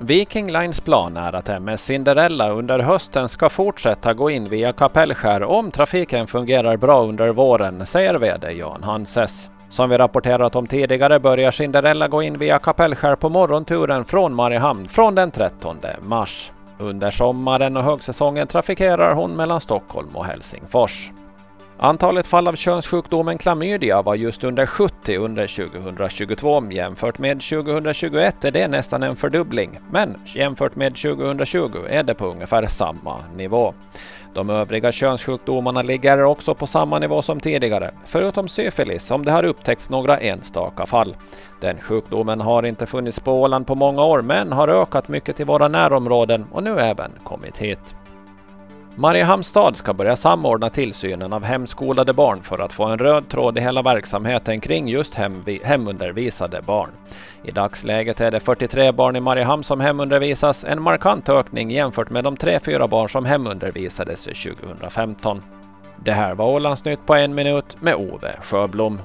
Viking Lines plan är att MS Cinderella under hösten ska fortsätta gå in via Kapellskär om trafiken fungerar bra under våren, säger VD Jan Hanses. Som vi rapporterat om tidigare börjar Cinderella gå in via Kapellskär på morgonturen från Mariehamn från den 13 mars. Under sommaren och högsäsongen trafikerar hon mellan Stockholm och Helsingfors. Antalet fall av könssjukdomen klamydia var just under 70 under 2022. Jämfört med 2021 är det nästan en fördubbling, men jämfört med 2020 är det på ungefär samma nivå. De övriga könssjukdomarna ligger också på samma nivå som tidigare, förutom syfilis som det har upptäckts några enstaka fall. Den sjukdomen har inte funnits på Åland på många år men har ökat mycket i våra närområden och nu även kommit hit. Mariehamns stad ska börja samordna tillsynen av hemskolade barn för att få en röd tråd i hela verksamheten kring just hemundervisade barn. I dagsläget är det 43 barn i Mariehamn som hemundervisas, en markant ökning jämfört med de 3-4 barn som hemundervisades 2015. Det här var Ålandsnytt på en minut med Ove Sjöblom.